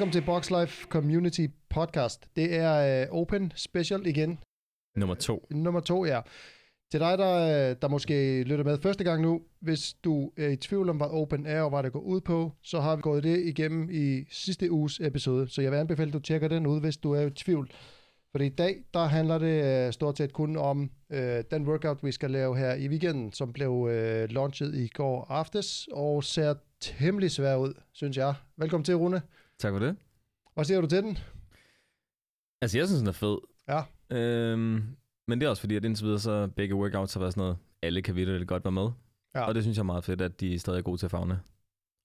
Velkommen til Box Life Community Podcast. Det er uh, Open Special igen. Nummer to. Nummer to, ja. Til dig, der, der måske lytter med første gang nu, hvis du er i tvivl om, hvad Open er og hvad det går ud på, så har vi gået det igennem i sidste uges episode. Så jeg vil anbefale, at du tjekker den ud, hvis du er i tvivl. For i dag, der handler det uh, stort set kun om uh, den workout, vi skal lave her i weekenden, som blev uh, launchet i går aftes, og ser temmelig svær ud, synes jeg. Velkommen til, Rune. Tak for det. Hvad siger du til den? Altså, jeg synes, den er fed. Ja. Øhm, men det er også fordi, at indtil videre, så begge workouts har været sådan noget, alle kan det godt være med. Ja. Og det synes jeg er meget fedt, at de stadig er gode til at fagne.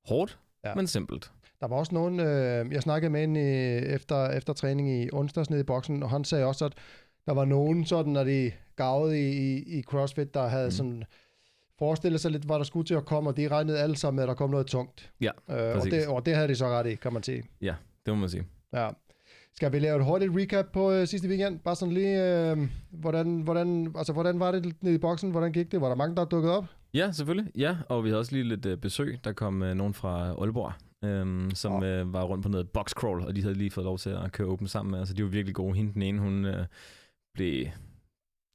Hårdt, Ja. men simpelt. Der var også nogen, øh, jeg snakkede med en øh, efter, efter træning i onsdags nede i boksen, og han sagde også, at der var nogen, sådan, når de gavede i, i, i CrossFit, der havde mm. sådan forestillet sig lidt, hvad der skulle til at komme, og de regnede alle sammen med, at der kom noget tungt. Ja, Øh, og, det, og det havde de så ret i, kan man sige. Ja, det må man sige. Ja. Skal vi lave et hurtigt recap på øh, sidste weekend? Bare sådan lige, øh, hvordan, hvordan, altså, hvordan var det nede i boksen? Hvordan gik det? Var der mange, der dukkede op? Ja, selvfølgelig. Ja, og vi havde også lige lidt øh, besøg. Der kom øh, nogen fra Aalborg, øhm, som Åh. øh, var rundt på noget boxcrawl, og de havde lige fået lov til at køre åben sammen med. Altså, de var virkelig gode. Hende den ene, hun øh, blev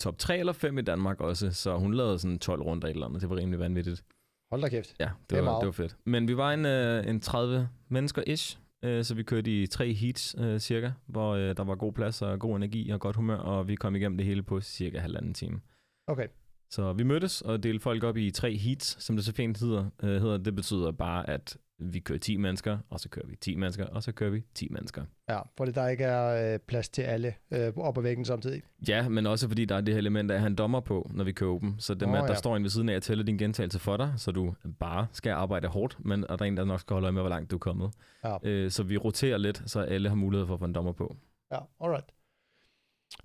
top 3 eller 5 i Danmark også, så hun lavede sådan 12 runder eller andet. Det var rimelig vanvittigt. Hold da kæft. Ja, Det det, var, meget. det var fedt. Men vi var en, øh, en 30 mennesker ish, øh, så vi kørte i tre heats øh, cirka, hvor øh, der var god plads og god energi og godt humør, og vi kom igennem det hele på cirka halvanden time. Okay. Så vi mødtes og delte folk op i tre heats, som det så fint hedder. Øh, hedder. Det betyder bare, at vi kører 10 mennesker, og så kører vi 10 mennesker, og så kører vi 10 mennesker. Ja, fordi der ikke er øh, plads til alle øh, op ad væggen samtidig. Ja, men også fordi der er det her element af at have en dommer på, når vi kører åben. Så det med, Nå, at der ja. står en ved siden af at tælle din gentagelse for dig, så du bare skal arbejde hårdt, men og der er en, der nok skal holde øje med, hvor langt du er kommet. Ja. Øh, så vi roterer lidt, så alle har mulighed for at få en dommer på. Ja, alright.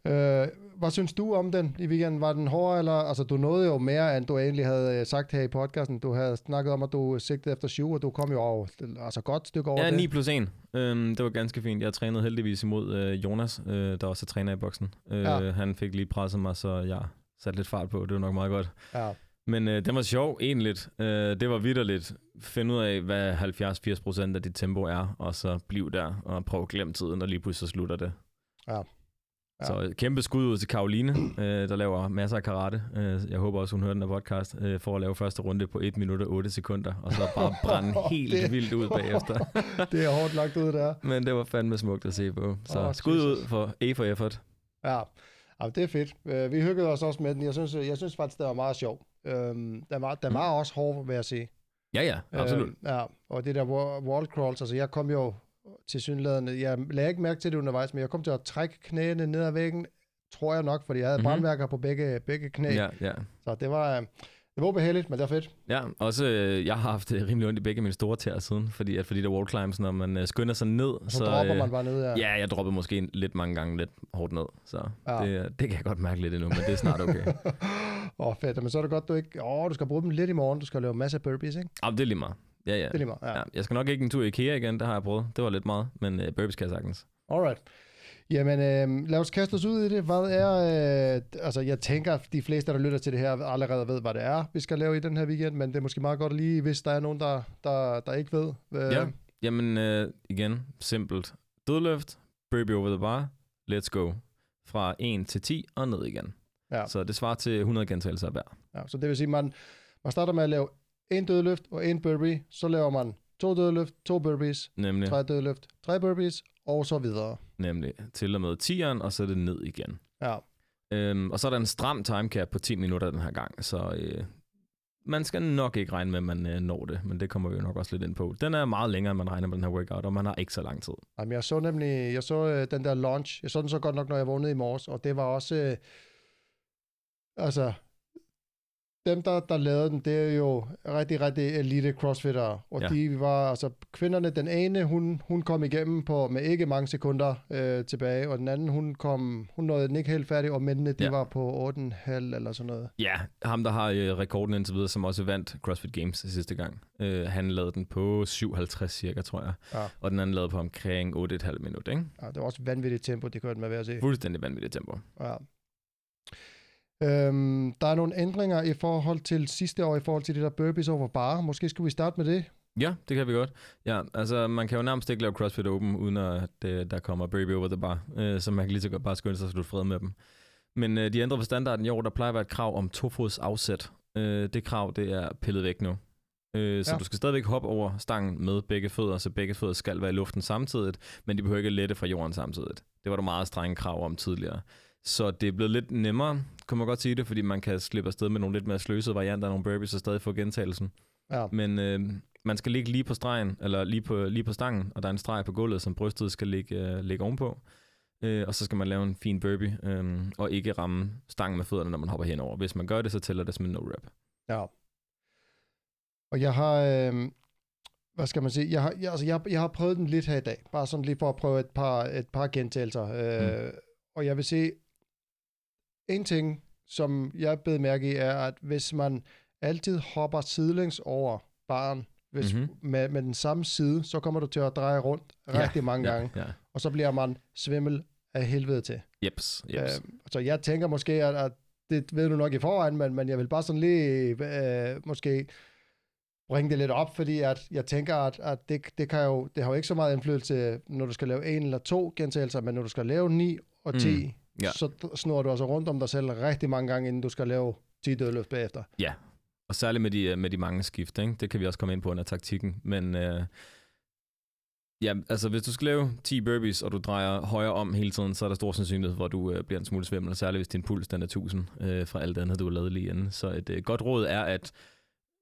Øh, hvad synes du om den i weekenden? Var den hård, eller... Altså, du nåede jo mere, end du egentlig havde øh, sagt her i podcasten. Du havde snakket om, at du sigtede efter syv, og du kom jo over, altså godt stykke over Ja, det. 9 plus 1. Øhm, det var ganske fint. Jeg trænede heldigvis imod øh, Jonas, øh, der også er træner i boksen. Øh, Ja. Han fik lige presset mig, så jeg satte lidt fart på. Det var nok meget godt. Ja, Men øh, den var sjov, egentlig. Øh, det var vidderligt. Find ud af, hvad 70-80 procent af dit tempo er, og så bliv der og prøv at glemme tiden, og lige pludselig så slutter det. Ja. Ja. Så kæmpe skud ud til Karoline, øh, der laver masser af karate. Øh, jeg håber også, hun hører den her podcast, øh, for at lave første runde på 1 minut og 8 sekunder, og så bare brænde helt Det- vildt ud bagefter. det er hårdt lagt ud der. Men det var fandme smukt at se på. Så oh, skud Jesus. ud for A for effort. Ja, ja det er fedt. Øh, vi hyggede os også med den. Jeg synes, jeg synes faktisk, det var meget sjov. Øhm, den, var, den var også hård, vil jeg sige. Ja, ja, absolut. Øh, ja, og det der wa- wall crawls, altså jeg kom jo til synlædende, jeg lagde ikke mærke til det undervejs, men jeg kom til at trække knæene ned ad væggen, tror jeg nok, fordi jeg havde Mhm. mm-hmm. brandmærker på begge, begge knæ. Ja, ja. Så det var, øh, det var ubehageligt, men det var fedt. Ja, også øh, jeg har haft det rimelig ondt i begge mine store tæer siden, fordi at fordi der wall climbs, når man øh, skynder sig ned, Så, så dropper øh, man bare ned. Ja. Ja, jeg dropper måske lidt mange gange lidt hårdt ned, så ja. det, det kan jeg godt mærke lidt endnu, men det er snart okay. Åh, oh, fedt. Men så er det godt, du ikke... Åh, oh, du skal bruge dem lidt i morgen. Du skal lave masser af burpees, ikke? Jamen, det er lige meget. Ja, ja. Det er lige meget. Ja. ja. Jeg skal nok ikke en tur i IKEA igen, det har jeg prøvet. Det var lidt meget, men øh, burpees kan jeg sagtens. Alright. Jamen, øh, lad os kaste os ud i det. Hvad er... Øh, altså, jeg tænker, at de fleste, der lytter til det her, allerede ved, hvad det er, vi skal lave i den her weekend, men det er måske meget godt lige, hvis der er nogen, der, der, der ikke ved. Øh, Ja, jamen øh, igen, simpelt. Dødløft, burpee over the bar, let's go. Fra 1 til 10 og ned igen. Ja. Så det svarer til 100 gentagelser hver. ja. Så det vil sige, man, man starter med at lave en dødløft og en burpee, så laver man to dødløft, to burpees, Nemlig, tre dødløft, tre burpees, og så videre. nemlig til og med 10'eren, og så er det ned igen. Ja, Øhm, og så er der en stram timecap på 10 minutter den her gang, så øh, man skal nok ikke regne med, at man øh, når det, men det kommer vi jo nok også lidt ind på. Den er meget længere, end man regner med den her workout, og man har ikke så lang tid. Jamen, jeg så nemlig, jeg så øh, den der launch, jeg så den så godt nok, når jeg vågnede i morges, og det var også, øh, altså, dem, der, der lavede den, det er jo rigtig, rigtig elite crossfittere, og ja. De var, altså, kvinderne, den ene, hun, hun kom igennem på, med ikke mange sekunder øh, tilbage, og den anden, hun kom, hun nåede den ikke helt færdig, og mændene, de ja. Var på 8,5 eller sådan noget. Ja, ham der har øh, rekorden indtil videre, som også vandt CrossFit Games sidste gang, øh, han lavede den på 57 cirka, tror jeg. Ja. Og den anden lavede på omkring 8,5 minutter, ikke? Ja, det var også vanvittigt tempo, de kørte med ved at se. Fuldstændig vanvittigt tempo. Ja. Øhm, der er nogle ændringer i forhold til sidste år, i forhold til det der burpees over bar. Måske skulle vi starte med det. Ja, det kan vi godt. Ja, altså man kan jo nærmest ikke lave CrossFit Open, uden at det, der kommer Baby over the bar, øh, så man kan lige så godt bare skynde sig at slutte fred med dem. Men øh, de ændrer på standarden i år, der plejer at være et krav om tofods afsæt. Øh, det krav, det er pillet væk nu. Øh, så Ja. du skal stadigvæk hoppe over stangen med begge fødder, så begge fødder skal være i luften samtidigt, men de behøver ikke lette fra jorden samtidigt. Det var der meget strenge krav om tidligere. Så det er blevet lidt nemmere, kan man godt sige det, fordi man kan slippe afsted med nogle lidt mere sløsede varianter af nogle burpees og stadig få gentagelsen. Ja. Men øh, man skal ligge lige på stregen, eller lige på, lige på stangen, og der er en streg på gulvet, som brystet skal ligge, øh, ligge ovenpå. Øh, og så skal man lave en fin burpee, øh, og ikke ramme stangen med fødderne, når man hopper henover. Hvis man gør det, så tæller det som en no-rep. Ja. Og jeg har, øh, hvad skal man sige, jeg har, jeg, altså jeg, jeg har prøvet den lidt her i dag, bare sådan lige for at prøve et par, et par gentagelser. Øh, mm. Og jeg vil sige, en ting, som jeg bed mærke i, er, at hvis man altid hopper sidelæns over baren, hvis, Mhm. mm-hmm. med, med den samme side, så kommer du til at dreje rundt rigtig mange gange, Ja, ja. og så bliver man svimmel af helvede til. Jeps, jeps. Øh, så jeg tænker måske, at, at det ved du nok i forvejen, men, men jeg vil bare sådan lige øh, måske bringe det lidt op, fordi at jeg tænker, at, at det, det, kan jo, det har jo ikke så meget indflydelse, når du skal lave en eller to gentagelser, men når du skal lave 9 og 10, mm, ja. så snor du altså rundt om dig selv rigtig mange gange, inden du skal lave 10 dødløft bagefter. Ja, og særligt med de, øh, med de mange skift, ikke? det kan vi også komme ind på under taktikken. Men øh, ja, altså hvis du skal lave 10 burpees, og du drejer højre om hele tiden, så er der stor sandsynlighed, hvor du øh, bliver en smule svimmel, særligt hvis din puls den er 1000 øh, fra alt det andet, du har lavet lige inden. Så et øh, godt råd er, at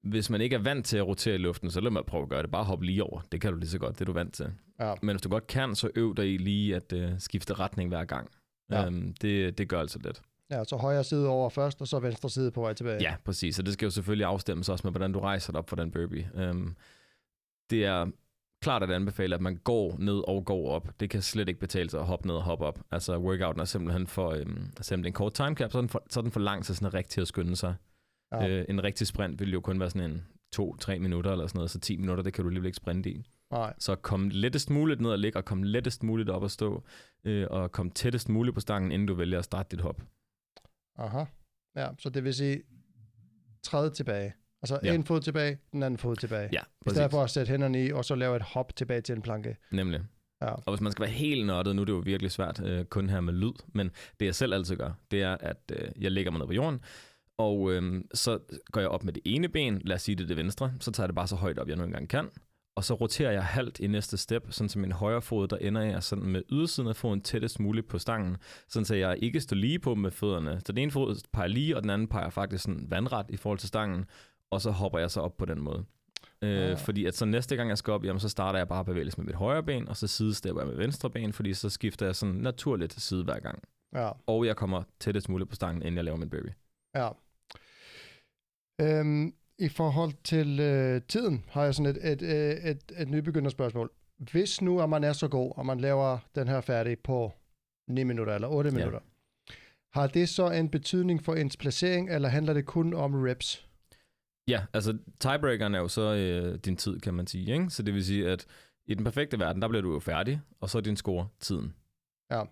hvis man ikke er vant til at rotere i luften, så lad mig prøve at gøre det. Bare hoppe lige over. Det kan du lige så godt, det er du vant til. Ja. Men hvis du godt kan, så øv dig i lige at øh, skifte retning hver gang. Ja. Øhm, det, det gør altså lidt. Ja, så højre side over først, og så venstre side på vej tilbage. Ja, præcis. Og det skal jo selvfølgelig afstemmes også med, hvordan du rejser dig op for den burpee. Um, det er klart at anbefale, at man går ned og går op. Det kan slet ikke betale sig at hoppe ned og hoppe op. Altså workouten er simpelthen for, øhm, er en kort timecap, så er den for, så er den for lang til sådan rigtig at skynde sig. Ja. Øh, en rigtig sprint vil jo kun være sådan en 2-3 minutter eller sådan noget, så 10 minutter, det kan du alligevel ikke sprinte i. Nej. Så kom lettest muligt ned og ligge, og kom lettest muligt op og stå, øh, og kom tættest muligt på stangen, inden du vælger at starte dit hop. Aha. Ja, så det vil sige, træde tilbage. Altså Ja. en fod tilbage, den anden fod tilbage. Ja, I præcis. stedet for at sætte hænderne i, og så lave et hop tilbage til en planke. Nemlig. Ja. Og hvis man skal være helt nørdet, nu er det jo virkelig svært øh, kun her med lyd, men det jeg selv altid gør, det er, at øh, jeg lægger mig ned på jorden, og øh, så går jeg op med det ene ben, lad os sige det det venstre, så tager jeg det bare så højt op, jeg nu engang kan, og så roterer jeg halvt i næste step, sådan som min højre fod, der ender jeg sådan med ydersiden af foden tættest muligt på stangen, sådan så jeg ikke står lige på med fødderne. Så den ene fod peger lige, og den anden peger faktisk sådan vandret i forhold til stangen, og så hopper jeg så op på den måde. Øh. Fordi at så næste gang jeg skal op, jamen, så starter jeg bare bevægelse med mit højre ben, og så sidestepper jeg med venstre ben, fordi så skifter jeg sådan naturligt til side hver gang. Ja, Og jeg kommer tættest muligt på stangen, inden jeg laver min burpee. ja. Øhm, I forhold til øh, tiden har jeg sådan et, et, et, et, et nybegynderspørgsmål. Hvis nu, at man er så god, og man laver den her færdig på 9 minutter eller 8 Ja. minutter, har det så en betydning for ens placering, eller handler det kun om reps? Ja, altså tiebreakeren er jo så øh, din tid, kan man sige. Ikke? Så det vil sige, at i den perfekte verden, der bliver du jo færdig, og så er din score tiden. Ja.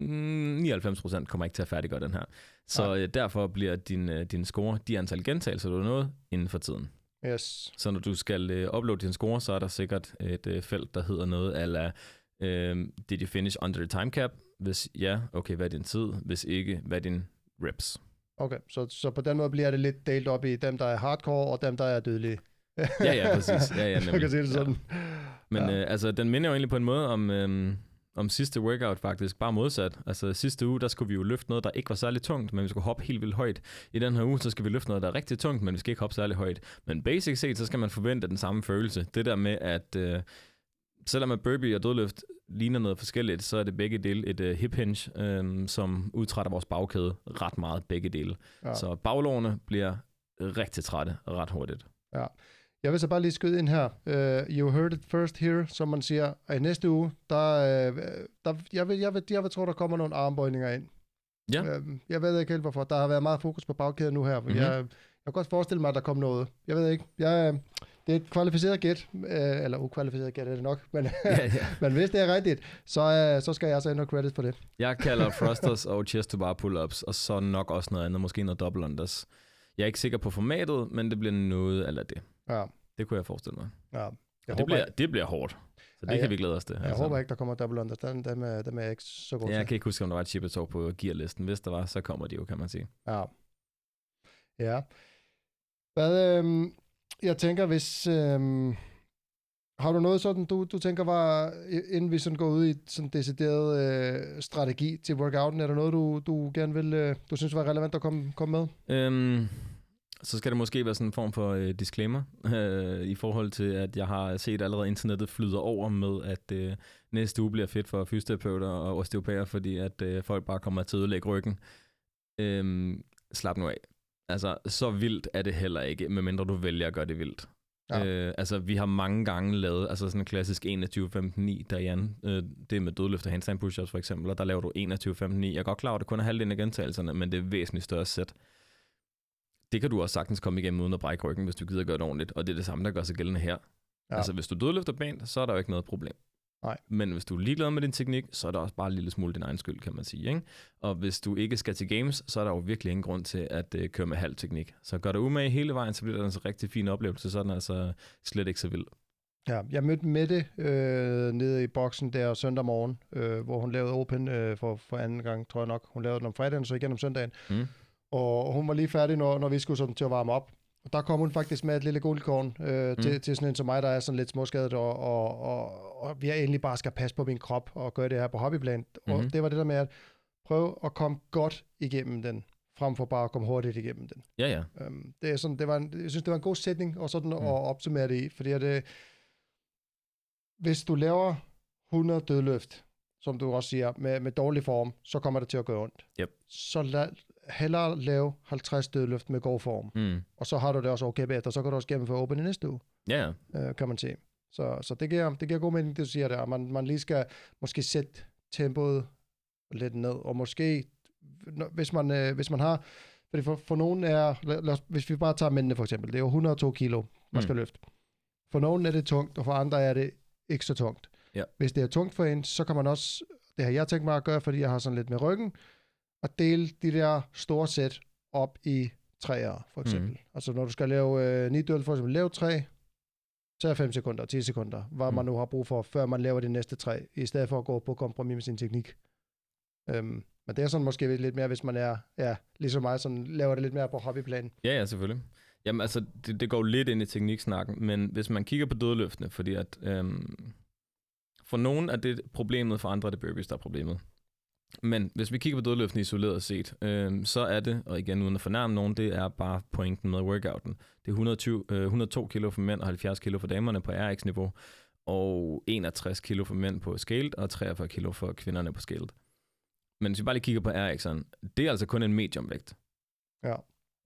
Mm, 99% kommer ikke til at færdiggøre den her. Så øh, derfor bliver din, øh, din score, de antal gentagelser, du har nået, inden for tiden. Yes. Så når du skal øh, uploade din score, så er der sikkert et øh, felt, der hedder noget ala, øh, did you finish under the time cap? Hvis ja, okay, hvad er din tid? Hvis ikke, hvad er din reps? Okay, så, så på den måde bliver det lidt delt op i dem, der er hardcore, og dem, der er dødelige. Ja, ja, præcis. Ja, ja, nemlig. kan sige det sådan. Men Ja. ja. øh, altså, den minder jo egentlig på en måde om, øh, om sidste workout faktisk, bare modsat. Altså sidste uge, der skulle vi jo løfte noget, der ikke var særlig tungt, men vi skulle hoppe helt vildt højt. I den her uge, så skal vi løfte noget, der er rigtig tungt, men vi skal ikke hoppe særlig højt. Men basic set, så skal man forvente den samme følelse. Det der med, at øh, selvom at burpee og dødløft ligner noget forskelligt, så er det begge dele et øh, hip hinge, øh, som udtrætter vores bagkæde ret meget begge dele. Ja. Ja. Så baglårene bliver rigtig trætte ret hurtigt. Jeg vil så bare lige skyde ind her. Uh, you heard it first here, som man siger. Og i næste uge, der, uh, der jeg, vil, jeg, vil, jeg vil tro, der kommer nogle armbøjninger ind. Ja. Uh, jeg ved ikke helt, hvorfor. Der har været meget fokus på bagkæden nu her. Mm-hmm. Mhm. Jeg, jeg kan godt forestille mig, at der kommer noget. Jeg ved ikke. Jeg, det er et kvalificeret gæt. Uh, eller ukvalificeret gæt er det nok. Men, ja, ja. men hvis det er rigtigt, så, uh, så skal jeg altså have noget credit for det. Jeg kalder thrusters og chest to bar pull-ups, og så nok også noget andet, måske noget double unders. Jeg er ikke sikker på formatet, men det bliver noget af det. Ja. Det kunne jeg forestille mig. Ja. Jeg Og det, bliver, det bliver hårdt. Så det Ja, ja, kan vi glæde os til. altså. jeg håber ikke, der kommer double understand. Dem er, dem er jeg ikke så god Ja, til. jeg kan ikke huske, om der var et chip på gearlisten. Hvis der var, så kommer de jo, kan man sige. Ja. Ja. Hvad, øhm, jeg tænker, hvis... Øhm, har du noget sådan, du, du tænker var, inden vi sådan går ud i sådan decideret øh, strategi til workouten, er der noget, du, du gerne vil, øh, du synes var relevant at komme, komme med? Øhm, så skal det måske være sådan en form for øh, disclaimer, øh, i forhold til, at jeg har set allerede internettet flyder over med, at øh, næste uge bliver fedt for fysioterapeuter og osteopater, fordi at øh, folk bare kommer til at ødelægge ryggen. Øhm, slap nu af. Altså, så vildt er det heller ikke, medmindre du vælger at gøre det vildt. Ja. Øh, altså, vi har mange gange lavet, altså sådan en klassisk 21-15-9, der Jan, øh, det med dødløft og handstand push-ups for eksempel, og der laver du 21-15-9. Jeg er godt klar over, at det kun er halvdelen af gentagelserne, men det er væsentligt større sæt. Det kan du også sagtens komme igennem uden at brække ryggen, hvis du gider gøre det ordentligt, og det er det samme, der gør sig gældende her. Ja. Altså, hvis du dødløfter bent, så er der jo ikke noget problem. Nej. Men hvis du er ligeglad med din teknik, så er det også bare en lille smule din egen skyld, kan man sige. Ikke? Og hvis du ikke skal til games, så er der jo virkelig ingen grund til at øh, køre med halv teknik. Så gør dig umage hele vejen, så bliver det altså en rigtig fin oplevelse, så er den altså slet ikke så vild. Ja, jeg mødte Mette øh, nede i boksen der søndag morgen, øh, hvor hun lavede Open øh, for, for anden gang, tror jeg nok. Hun lavede den om fredagen, så igen om søndagen. Mm. Og hun var lige færdig, når, når vi skulle sådan til at varme op. Og der kom hun faktisk med et lille guldkorn øh, mm. til, til sådan en som mig, der er sådan lidt småskadet, og, og, og, og vi egentlig bare skal passe på min krop og gøre det her på hobbyplan. Mm-hmm. Og Mhm. det var det der med at prøve at komme godt igennem den, frem for bare at komme hurtigt igennem den. Ja, ja. Øhm, det er sådan, det var en, jeg synes, det var en god sætning og sådan mm. at opsummere det i, fordi at, øh, hvis du laver 100 dødløft, som du også siger, med, med dårlig form, så kommer det til at gøre ondt. Yep. Så lad, hellere lave 50 dødløft med god form, Mm. og så har du det også okay bagefter, så kan du også gennemføre Open i næste uge, ja. øh, kan man sige. Så, så det, giver, det giver god mening, det du siger der, man, man lige skal måske sætte tempoet lidt ned, og måske, hvis man, øh, hvis man har, fordi for, for nogen er, lad, lad os, hvis vi bare tager mændene for eksempel, det er jo 102 kilo, man skal Mm. løfte. For nogen er det tungt, og for andre er det ikke så tungt. Ja. Hvis det er tungt for en, så kan man også, det har jeg tænkt mig at gøre, fordi jeg har sådan lidt med ryggen, at dele de der store sæt op i træer, for eksempel. Mm. Altså når du skal lave øh, 9 døl, for eksempel, lav 3, tag 5 sekunder, 10 sekunder, hvad mm. Man nu har brug for, før man laver det næste tre, i stedet for at gå på kompromis med sin teknik. Øhm, men det er sådan måske lidt mere, hvis man er, ja, ligesom mig, sådan laver det lidt mere på hobbyplan. Ja, ja, selvfølgelig. Jamen altså, det, det går lidt ind i tekniksnakken, men hvis man kigger på dødløftene, fordi at øhm, for nogen er det problemet, for andre er det burpees, der er problemet. Men hvis vi kigger på dødløftene isoleret set, øhm, så er det, og igen uden at fornærme nogen, det er bare pointen med workouten. Det er 120, øh, 102 kilo for mænd og 70 kilo for damerne på RX-niveau, og 61 kilo for mænd på scaled, og 43 kilo for kvinderne på scaled. Men hvis vi bare lige kigger på RX'eren, det er altså kun en mediumvægt. Ja.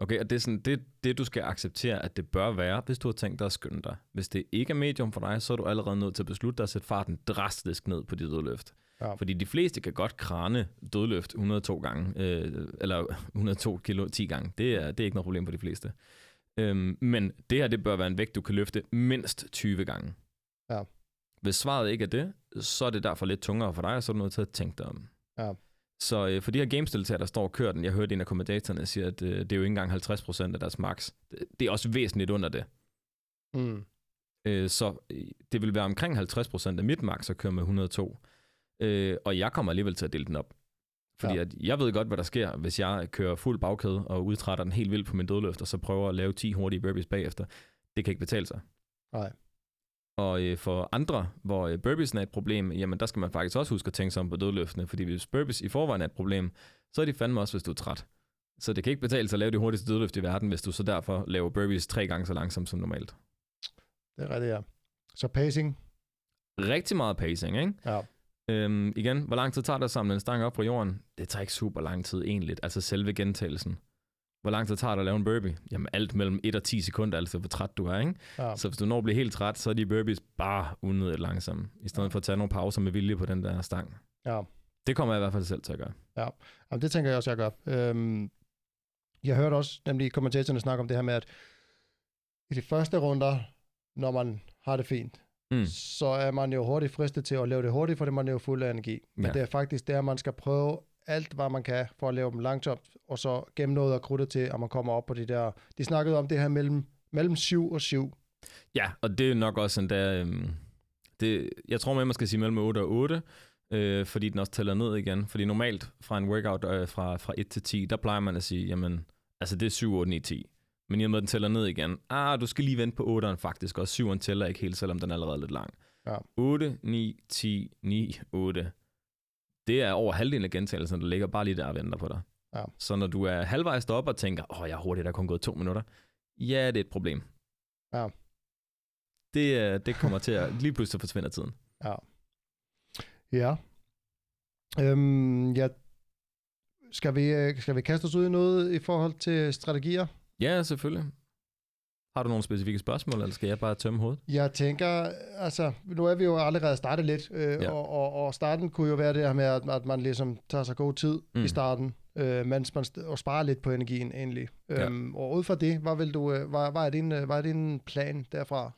Okay, og det er sådan, det, det du skal acceptere, at det bør være, hvis du har tænkt dig at skynde dig. Hvis det ikke er medium for dig, så er du allerede nødt til at beslutte dig at sætte farten drastisk ned på dit dødløft. Ja. Fordi de fleste kan godt krane dødløft 102 gange, øh, eller 102 kilo 10 gange. Det er, det er ikke noget problem for de fleste. Øhm, men det her, det bør være en vægt, du kan løfte mindst 20 gange. Ja. Hvis svaret ikke er det, så er det derfor lidt tungere for dig, og så er du nødt til at tænke dig om. Ja. Så øh, for de her gamesdeltagere, der står og kører den, jeg hørte en af kommentatorerne sige, at øh, det er jo ikke engang 50% af deres max. Det, det er også væsentligt under det. Mm. Øh, så øh, det vil være omkring 50% af mit max at køre med 102. Øh, og jeg kommer alligevel til at dele den op. Fordi Ja. at jeg ved godt, hvad der sker, hvis jeg kører fuld bagkæde og udtrætter den helt vildt på min dødløft, og så prøver at lave 10 hurtige burpees bagefter. Det kan ikke betale sig. Nej. Og øh, for andre, hvor øh, burpees er et problem, jamen der skal man faktisk også huske at tænke sig om på dødløftene, fordi hvis burpees i forvejen er et problem, så er de fandme også, hvis du er træt. Så det kan ikke betale sig at lave det hurtigste dødløft i verden, hvis du så derfor laver burpees tre gange så langsomt som normalt. Det er rigtigt, ja. Så pacing, Rigtig meget pacing, ikke? ja. Øhm, igen, hvor lang tid tager det at samle en stang op fra jorden? Det tager ikke super lang tid egentlig, altså selve gentagelsen. Hvor lang tid tager det at lave en burpee? Jamen alt mellem 1 og 10 sekunder, altså hvor træt du er, ikke? ja. Så hvis du når at blive helt træt, så er de burpees bare unødigt langsomme, i stedet for at tage nogle pauser med vilje på den der stang. ja. Det kommer jeg i hvert fald selv til at gøre. Jamen, det tænker jeg også, jeg gør. Øhm, jeg hørte også nemlig kommentatorerne snakke om det her med, at i de første runder, når man har det fint, Mm. så er man jo hurtigt fristet til at lave det hurtigt, fordi man er jo fuld af energi. Men Ja. det er faktisk der, man skal prøve alt, hvad man kan, for at lave dem langsomt, og så gemme noget af krudtet til, at man kommer op på de der... De snakkede om det her mellem, mellem 7 og 7. Ja, og det er nok også endda... Øhm, det, jeg tror, man skal sige mellem 8 og 8, øh, fordi den også tæller ned igen. Fordi normalt fra en workout øh, fra, fra 1 til 10, der plejer man at sige, jamen, altså det er 7, 8, 9, 10. Men i og med, at den tæller ned igen, ah, du skal lige vente på 8'eren faktisk, og 7'eren tæller ikke helt, selvom den er allerede lidt lang. Ja. 8, 9, 10, 9, 8. Det er over halvdelen af gentagelsen, der ligger bare lige der og venter på dig. Ja. Så når du er halvvejs deroppe og tænker, åh, oh, jeg er hurtigt, der er kun gået to minutter. Ja, det er et problem. Ja. Det, øh, det kommer til at, lige pludselig forsvinder tiden. Ja. Ja. Øhm, ja. Skal vi, øh, skal vi kaste os ud i noget i forhold til strategier? Ja, selvfølgelig. Har du nogle specifikke spørgsmål, eller skal jeg bare tømme hovedet? Jeg tænker, altså, nu er vi jo allerede startet lidt, øh, Ja. og, og, og starten kunne jo være det her med, at, at man ligesom tager sig god tid Mm. i starten, øh, mens man og sparer lidt på energien egentlig. Ja. Øhm, og ud fra det, hvad, vil du, øh, hvad, hvad, er din, øh, hvad er din plan derfra?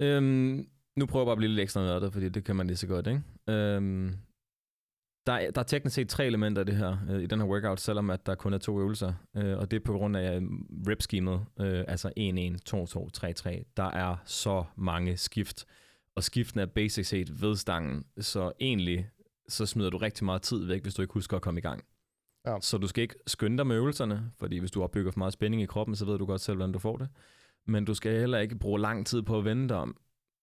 Øhm, nu prøver jeg bare at blive lidt ekstra nørdet, fordi det kan man lige så godt, ikke? Øhm, der, er, der er teknisk set tre elementer i det her, øh, i den her workout, selvom at der kun er to øvelser. Øh, og det er på grund af rep-schemet, øh, altså 1-1, 2-2, 3-3. Der er så mange skift, og skiften er basic set ved stangen, så egentlig så smider du rigtig meget tid væk, hvis du ikke husker at komme i gang. Ja. Så du skal ikke skynde dig med øvelserne, fordi hvis du opbygger for meget spænding i kroppen, så ved du godt selv, hvordan du får det. Men du skal heller ikke bruge lang tid på at vente dig om,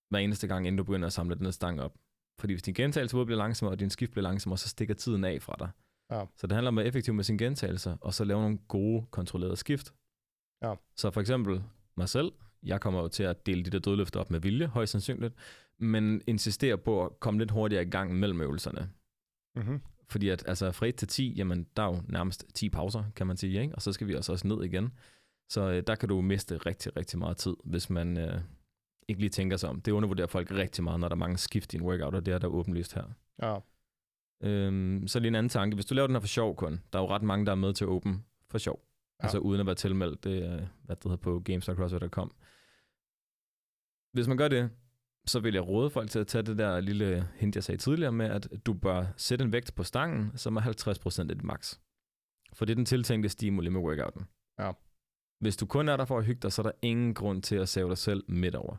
hver eneste gang, inden du begynder at samle den her stang op. Fordi hvis din gentagelse både bliver langsommere, og din skift bliver langsommere, så stikker tiden af fra dig. Ja. Så det handler om at være effektiv med sine gentagelser, og så lave nogle gode, kontrollerede skift. Ja. Så for eksempel mig selv, jeg kommer jo til at dele de der dødløfter op med vilje, højst sandsynligt, men insisterer på at komme lidt hurtigere i gang mellem øvelserne. Mm-hmm. Fordi at altså fra 1 til 10, jamen der er jo nærmest 10 pauser, kan man sige, ikke? og så skal vi også, også ned igen. Så øh, der kan du miste rigtig, rigtig meget tid, hvis man øh, ikke lige tænker sig om. Det undervurderer folk rigtig meget, når der er mange skift i en workout, og det er der åbenlyst her. Ja. Øhm, så lige en anden tanke. Hvis du laver den her for sjov kun, der er jo ret mange, der er med til åben for sjov. Ja. Altså uden at være tilmeldt, det er, hvad det hedder på games.crossfit.com. Hvis man gør det, så vil jeg råde folk til at tage det der lille hint, jeg sagde tidligere med, at du bør sætte en vægt på stangen, som er 50% af dit max. For det er den tiltænkte stimuli med workouten. Ja. Hvis du kun er der for at hygge dig, så er der ingen grund til at save dig selv midt over.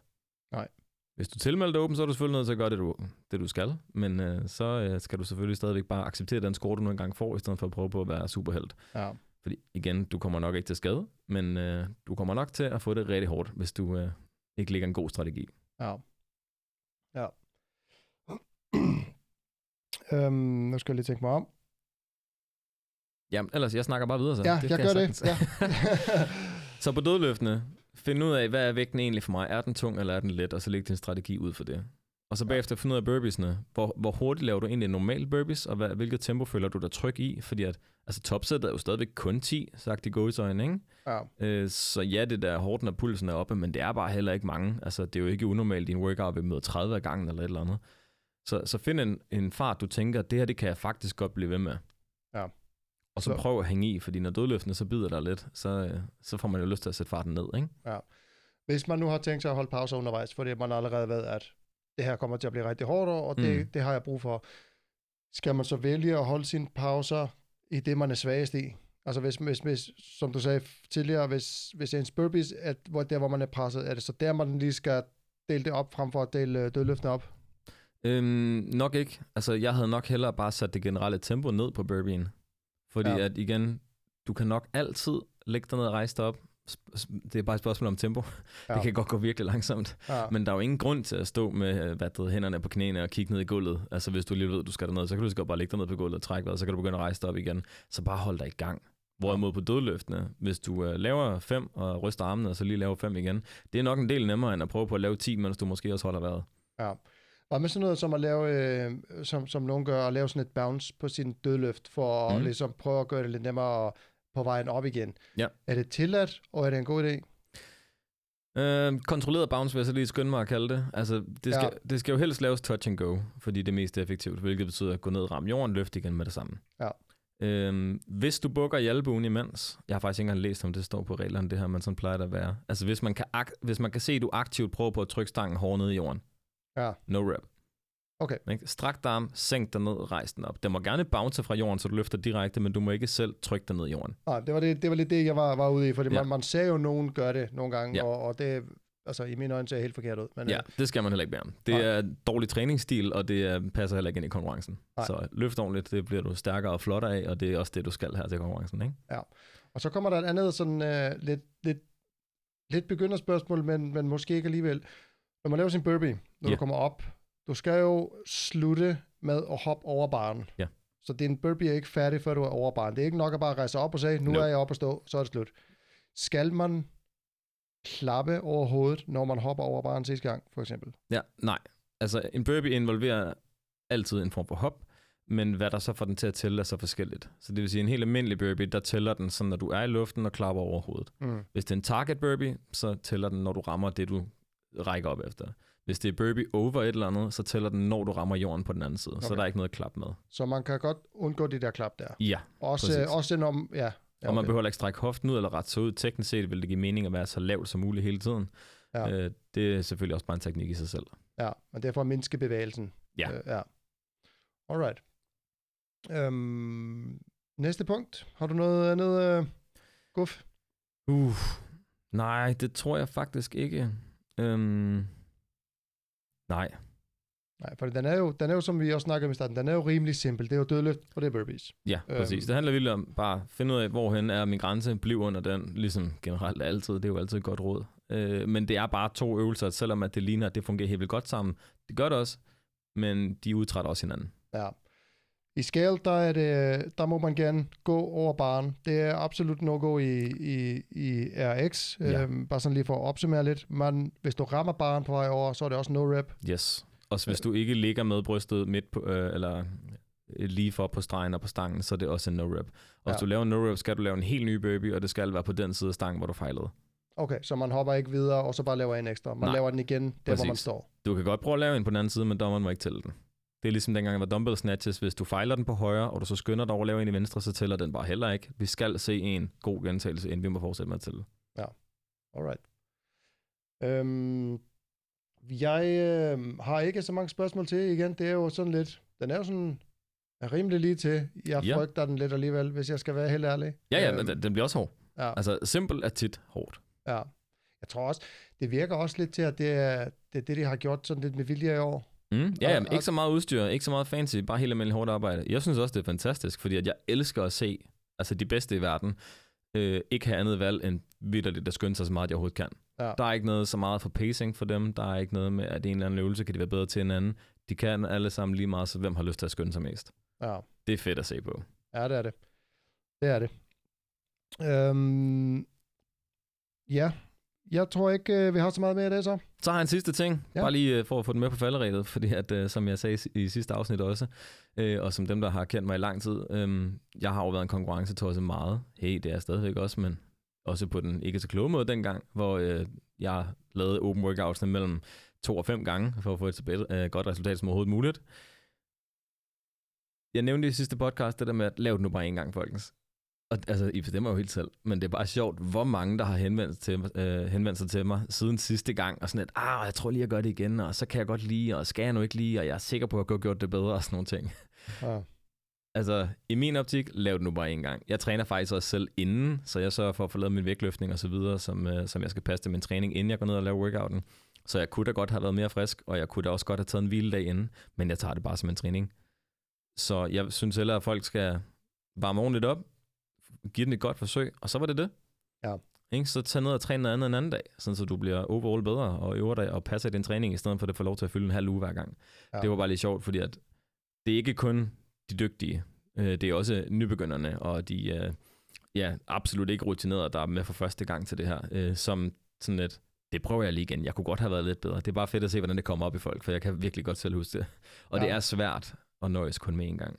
Nej. Hvis du tilmelder dig åben, så er du selvfølgelig nødt til at gøre det, du, det du skal. Men øh, så øh, skal du selvfølgelig stadigvæk bare acceptere den score, du nu engang får, i stedet for at prøve på at være superhelt. Ja. Fordi igen, du kommer nok ikke til skade, men øh, du kommer nok til at få det rigtig hårdt, hvis du øh, ikke lægger en god strategi. Ja. Ja. øhm, nu skal jeg lige tænke mig om. Jamen, ellers, jeg snakker bare videre så. Ja, jeg kan gør det. sagtens. Ja. så på dødløftene, find ud af, hvad er vægten egentlig for mig? Er den tung, eller er den let? Og så læg din strategi ud for det. Og så bagefter finde ud af burpeesene. Hvor, hvor hurtigt laver du egentlig en normal burpees, og hvad, hvilket tempo føler du dig tryg i? Fordi at, altså topsættet er jo stadigvæk kun 10, sagt i gåsøjne, ikke? ja. Øh, så ja, det der er hårdt, når pulsen er oppe, men det er bare heller ikke mange. Altså, det er jo ikke unormalt i en workout, vi møder 30 af gangen eller et eller andet. Så, så find en, en fart, du tænker, det her, det kan jeg faktisk godt blive ved med. Ja. Og så, Så- prøv at hænge i, fordi når dødløftene så bider der lidt, så, øh, så får man jo lyst til at sætte farten ned, ikke? Hvis man nu har tænkt sig at holde pauser undervejs, fordi man allerede ved, at det her kommer til at blive rigtig hårdt, og det, Mm. det har jeg brug for, skal man så vælge at holde sine pauser i det, man er svagest i? Altså hvis, hvis, hvis som du sagde tidligere, hvis, hvis en burpees, at, hvor, der hvor man er presset, er det så der, man lige skal dele det op, frem for at dele øh, dødløftene op? Øhm, nok ikke. Altså, jeg havde nok hellere bare sat det generelle tempo ned på burbien. Fordi Ja. at igen, du kan nok altid lægge dig ned og rejse dig op. Det er bare et spørgsmål om tempo. Ja. Det kan godt gå virkelig langsomt. Ja. Men der er jo ingen grund til at stå med øh, hvad det hænderne på knæene og kigge ned i gulvet. Altså hvis du lige ved, du skal derned, så kan du godt bare ligge dig ned på gulvet og trække vejret, så kan du begynde at rejse dig op igen. Så bare hold dig i gang. Hvorimod på dødløftene, hvis du øh, laver fem og ryster armene, og så lige laver fem igen, det er nok en del nemmere, end at prøve på at lave 10, mens du måske også holder vejret. Ja. Og med sådan noget som at lave, øh, som, som nogen gør, at lave sådan et bounce på sin dødløft, for at Mhm. ligesom prøve at gøre det lidt nemmere på vejen op igen. Ja. Er det tilladt, og er det en god idé? Øh, kontrolleret bounce vil jeg så lige skynde mig at kalde det. Altså, det skal, Ja. det skal jo helst laves touch and go, fordi det er mest effektivt, hvilket betyder at gå ned, ramme jorden, løfte igen med det samme. Ja. Øhm, hvis du bukker i albuen imens, jeg har faktisk ikke engang læst, om det står på reglerne, det her, men sådan plejer at være. Altså, hvis man kan, hvis man kan se, at du aktivt prøver på at trykke stangen hårdt ned i jorden, Ja. no rep. Okay. Ikke? Strak dig arm, sænk dig ned, rejs den op. Den må gerne bounce fra jorden, så du løfter direkte, men du må ikke selv trykke dig ned i jorden. Ah, det, var det, det var lidt det, jeg var, var ude i, fordi ja. Ja. man, man ser jo nogen gøre det nogle gange, Ja. og, og det, altså i mine øjne ser helt forkert ud. Men, Ja, øh, det skal man heller ikke bære. Det Nej. er dårlig træningsstil, og det er, passer heller ikke ind i konkurrencen. Nej. Så løft ordentligt, det bliver du stærkere og flottere af, og det er også det, du skal her til konkurrencen. Ikke? Og så kommer der et andet sådan øh, lidt, lidt, lidt begynderspørgsmål, men, men måske ikke alligevel. Når man laver sin burpee, når Ja. du kommer op, du skal jo slutte med at hoppe over baren. Ja. Så din burpee er ikke færdig, før du er over baren. Det er ikke nok at bare rejse op og sige, nu Nope. er jeg oppe og stå, så er det slut. Skal man klappe over hovedet, når man hopper over baren sidste gang, for eksempel? Ja, nej. Altså, en burpee involverer altid en form for hop, men hvad der så får den til at tælle er så forskelligt. Så det vil sige, en helt almindelig burpee, der tæller den sådan, når du er i luften og klapper over hovedet. Mm. Hvis det er en target burpee, så tæller den, når du rammer det, du rækker op efter. Hvis det er burpee over et eller andet, så tæller den, når du rammer jorden på den anden side. Okay. Så Okay. der er ikke noget at klappe med. Så man kan godt undgå de der klap der. Ja, Også, Præcis. også når, ja, ja Ja, og man behøver ikke strække hoften ud eller ret sig ud. Teknisk set vil det give mening at være så lavt som muligt hele tiden. Ja. Øh, det er selvfølgelig også bare en teknik i sig selv. Ja, men det er for at mindske bevægelsen. Ja. Øh, ja. Alright. Øhm, næste punkt. Har du noget andet øh, guf? Uh, nej, det tror jeg faktisk ikke. Øhm, nej. Nej, for den er, jo, den er jo, som vi også snakkede om i starten, den er jo rimelig simpel. Det er jo dødløft, og det er burpees. Ja, Øhm. præcis. Det handler vildt om bare at finde ud af, hvorhen er min grænse, bliv under den, ligesom generelt altid. Det er jo altid et godt råd. Øh, men det er bare to øvelser, selvom at det ligner, at det fungerer helt vildt godt sammen. Det gør det også, men de udtrætter også hinanden. Ja. I scale, der, er det, der må man gerne gå over baren. Det er absolut no-go i, i, i RX. Ja. Øhm, bare sådan lige for at opsummere lidt. Man, hvis du rammer baren på vej over, så er det også no-rep. Yes. Også hvis du ikke ligger med brystet midt på, øh, eller øh, lige for på stregen og på stangen, så er det også en no-rep. Og hvis Ja. du laver en no-rep, skal du lave en helt ny burpee, og det skal være på den side af stangen, hvor du fejlede. Okay, så man hopper ikke videre, og så bare laver en ekstra. Man Nej. laver den igen, der hvor man Præcis. står. Du kan godt prøve at lave en på den anden side, men dommeren må ikke tælle den. Det er ligesom dengang, der var dumbbell snatches. Hvis du fejler den på højre, og du så skynder dig over at lave en i venstre, så tæller den bare heller ikke. Vi skal se en god gentagelse, inden vi må fortsætte med at tælle. Alright. Øhm, jeg øh, har ikke så mange spørgsmål til igen. Det er jo sådan lidt, den er jo sådan er rimelig lige til. Jeg Ja. frygter den lidt alligevel, hvis jeg skal være helt ærlig. Ja, ja, Øhm, den, bliver også hård. ja, Altså, simpel er tit hårdt. ja. Jeg tror også, det virker også lidt til, at det er det, det de har gjort sådan lidt med vilje i år. Mm, ja, ja, Og- men ikke så meget udstyr, ikke så meget fancy, bare helt almindeligt hårdt arbejde. Jeg synes også, det er fantastisk, fordi at jeg elsker at se altså de bedste i verden øh, ikke have andet valg end vidderligt at skynde sig så meget, de overhovedet kan. Ja. Der er ikke noget så meget for pacing for dem, der er ikke noget med, at en eller anden øvelse kan de være bedre til en anden. De kan alle sammen lige meget, så hvem har lyst til at skynde sig mest? Ja, Det er fedt at se på. ja det er det. Det er det. Øhm, ja, jeg tror ikke, øh, vi har så meget mere af det så. Så har jeg en sidste ting, Ja. bare lige øh, for at få den med på falderædet, fordi at, øh, som jeg sagde i- i sidste afsnit også, og som dem, der har kendt mig i lang tid, øh, jeg har jo været en konkurrencetosset meget. Hey, det er jeg stadigvæk også, men også på den ikke så kloge måde dengang, hvor jeg lavede open workouts mellem to og fem gange, for at få et så godt resultat som overhovedet muligt. Jeg nævnte i sidste podcast det der med at lave det nu bare en gang, folkens. Og altså, I bestemmer jo helt selv, men det er bare sjovt, hvor mange, der har henvendt, til, øh, henvendt sig til mig siden sidste gang, og sådan at, ah, jeg tror lige, jeg gør det igen, og så kan jeg godt lide, og skal jeg nu ikke lige, og jeg er sikker på, at jeg har gjort det bedre, og sådan nogle ting. Ja. Altså, i min optik, lav det nu bare en gang. Jeg træner faktisk også selv inden, så jeg sørger for at få lavet min vægtløftning og så videre, som, øh, som jeg skal passe til min træning, inden jeg går ned og laver workouten. Så jeg kunne da godt have været mere frisk, og jeg kunne da også godt have taget en hviledag inden, men jeg tager det bare som en træning. Så jeg synes heller, at folk skal varme ordentligt op, give den et godt forsøg, og så var det det. Ja. Ikke? Så tag ned og træn noget andet en anden dag, sådan så du bliver overall bedre og øver dig og passer i din træning, i stedet for at det får lov til at fylde en halv uge hver gang. Ja. Det var bare lidt sjovt, fordi at det er ikke kun de dygtige, øh, det er også nybegynderne, og de øh, ja, absolut ikke rutinerede, der er med for første gang til det her, øh, som sådan lidt, det prøver jeg lige igen, jeg kunne godt have været lidt bedre. Det er bare fedt at se, hvordan det kommer op i folk, for jeg kan virkelig godt selv huske det. Og ja. det er svært at nøjes kun med en gang.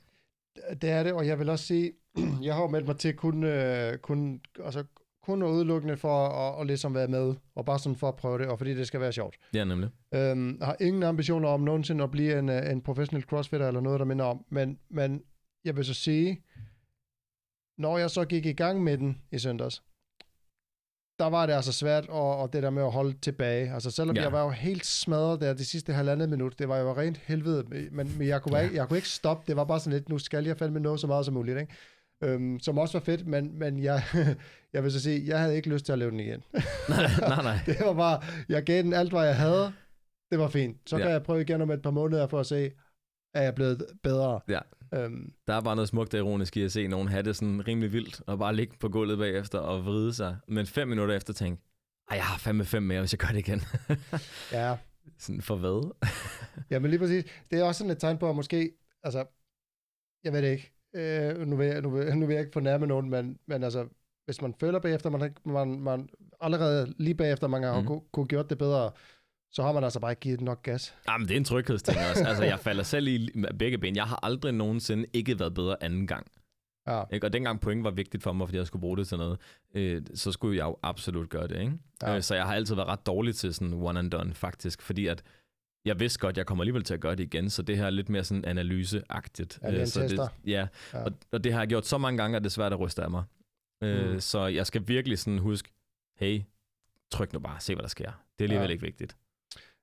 Det er det, og jeg vil også sige, jeg har meldt mig til kun, øh, kun, altså, kun og udelukkende for at, at ligesom være med, og bare sådan for at prøve det, og fordi det skal være sjovt. Ja, nemlig. Øhm, jeg har ingen ambitioner om nogensinde at blive en, øh, en professionel crossfitter eller noget, der minder om, men, men jeg vil så sige, når jeg så gik i gang med den i søndags, der var det altså svært, og, og det der med at holde tilbage. Altså selvom ja. Jeg var jo helt smadret der de sidste halvandet minut, det var jo rent helvede, men, men jeg, kunne, ja. Ja. ikke, jeg kunne ikke stoppe, det var bare sådan lidt, nu skal jeg fandme nå så meget som muligt, ikke? Øhm, som også var fedt, men, men jeg, jeg vil så sige, jeg havde ikke lyst til at lave den igen. nej, nej, nej. det var bare, jeg gav den alt, hvad jeg havde. Det var fint. Så kan Ja. jeg prøve igen om et par måneder for at se, er jeg blevet bedre. Ja. Øhm, Der er bare noget smukt og ironisk i at se nogen have det sådan rimelig vildt, og bare ligge på gulvet bagefter og vride sig. Men fem minutter efter tænke, ej, jeg har fandme fem mere, hvis jeg gør det igen. ja, sådan for hvad? Ja, men lige præcis. Det er også sådan et tegn på, at måske, altså, jeg ved det ikke, øh, nu, vil jeg, nu, vil, nu vil jeg ikke fornærme nogen, men, men altså, hvis man føler bagefter, man, man, man allerede lige bagefter, man har mm. kunne, kunne gjort det bedre, så har man altså bare ikke givet nok gas. Jamen, det er en tryghedsting også. Altså, jeg falder selv i begge ben. Jeg har aldrig nogensinde ikke været bedre anden gang. Ja, Ikke? Og dengang point var vigtigt for mig, fordi jeg skulle bruge det til noget, øh, så skulle jeg jo absolut gøre det. Ikke? Ja. Øh, så jeg har altid været ret dårlig til sådan one and done, faktisk. Fordi at jeg vidste godt, jeg kommer alligevel til at gøre det igen, så det her er lidt mere sådan analyseagtigt. Ja, det en Øh, så tester. ja, Ja. Og, og det har jeg gjort så mange gange, at det er svært at ryste af mig. Øh, Mm. Så jeg skal virkelig sådan huske, hey, tryk nu bare, se hvad der sker. Det er alligevel ja. ikke vigtigt.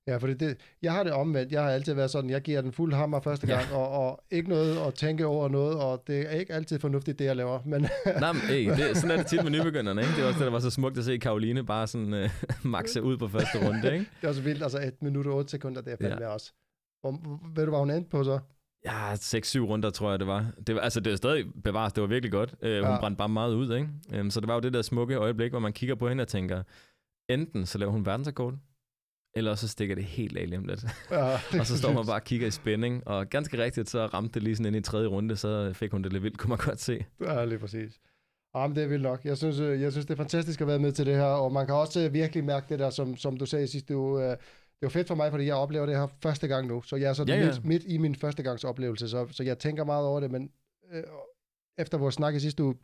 Ja fordi det, jeg har det omvendt. Jeg har altid været sådan, jeg giver den fuld hammer første Ja. gang, og, og ikke noget at tænke over noget, og det er ikke altid fornuftigt, det jeg laver. Men Nej, men, hey, det, sådan er det tit med nybegynderne, ikke? Det er også det, der var så smukt at se Karoline bare sådan øh, makse ud på første runde, ikke? det er også vildt, altså et minut og otte sekunder, det er fandme ja. Ja. også. Hvor, ved du, hvad hun endte på så? Ja, 6-7 runder, tror jeg, det var. Det var altså, det var stadig bevares, det var virkelig godt. Øh, hun Ja. ja. brændte bare meget ud, ikke? Um, så det var jo det der smukke øjeblik, hvor man kigger på hende og tænker, enten så laver hun verdensrekord, eller så stikker det helt af lige om lidt. Ja, og så står man bare og kigger i spænding, og ganske rigtigt, så ramte det lige sådan ind i tredje runde, så fik hun det lidt vildt, kunne man godt se. Ja, lige præcis. Jamen, det er vildt nok. Jeg synes, øh, jeg synes, det er fantastisk at være med til det her, og man kan også øh, virkelig mærke det der, som, som du sagde sidst, du, øh, det var fedt for mig, fordi jeg oplever det her første gang nu, så jeg er sådan Ja, ja. Midt, midt i min første gangs oplevelse, så, så jeg tænker meget over det, men øh, efter vores snak i sidste uge,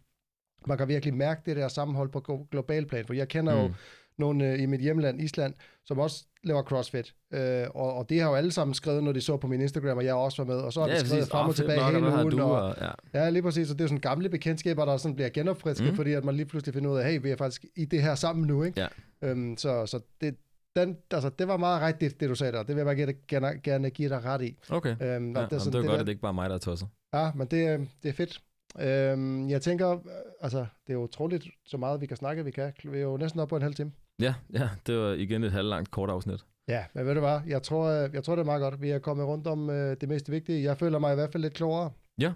man kan virkelig mærke det der sammenhold på glo- global plan, for jeg kender mm. jo. Nogle øh, i mit hjemland, Island, som også laver CrossFit. Øh, og, og det har jo alle sammen skrevet, når de så på min Instagram, og jeg også var med, og så har ja, de skrevet frem og fedt tilbage hele ugen. du, og, ja. Ja, lige præcis. Og det er jo sådan gamle bekendtskaber, der sådan bliver genopfrisket, mm. Fordi at man lige pludselig finder ud af, hey, vi er faktisk i det her sammen nu, ikke? Ja. Øhm, så så det, den, altså, det var meget rigtigt, det du sagde der. Det vil jeg bare gerne, gerne, gerne give dig ret i. Okay. Øhm, Ja, det, er sådan, det var godt, der, at det ikke bare er mig, der er tosset. Ja, men det, øh, det er fedt. Øhm, jeg tænker, øh, altså, det er jo utroligt, så meget vi kan snakke, vi kan. Vi er jo næsten oppe på en halv time. Ja, ja, det var igen et halvlangt kort afsnit. Ja, men ved du hvad, jeg tror, øh, jeg tror det er meget godt. Vi er kommet rundt om øh, det mest vigtige. Jeg føler mig i hvert fald lidt klogere. Ja.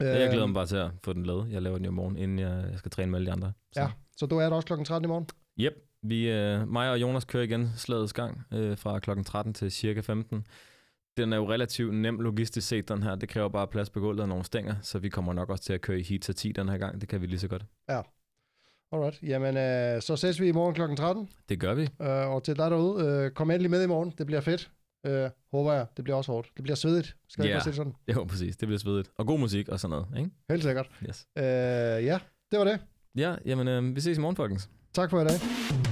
Ja, jeg glæder mig bare til at få den lavet. Jeg laver den i morgen, inden jeg, jeg skal træne med alle de andre. Så. Ja, så du er der også klokken 13 i morgen? Yep, vi, øh, mig og Jonas kører igen slagets gang øh, fra klokken 13 til cirka 15. Den er jo relativt nem logistisk set, den her. Det kræver bare plads på gulvet og nogle stænger, så vi kommer nok også til at køre i heat til 10 den her gang. Det kan vi lige så godt. Alright, jamen øh, så ses vi i morgen klokken 13. Det gør vi. Øh, og til dig derude, øh, kom endelig med i morgen. Det bliver fedt. Øh, håber jeg. Det bliver også hårdt. Det bliver svedigt. Skal jeg yeah. sige det sådan? Jo, præcis. Det bliver svedigt. Og god musik og sådan noget, ikke? Helt sikkert. Yes. Øh, ja, det var det. Ja, jamen, øh, vi ses i morgen, folkens. Tak for i dag.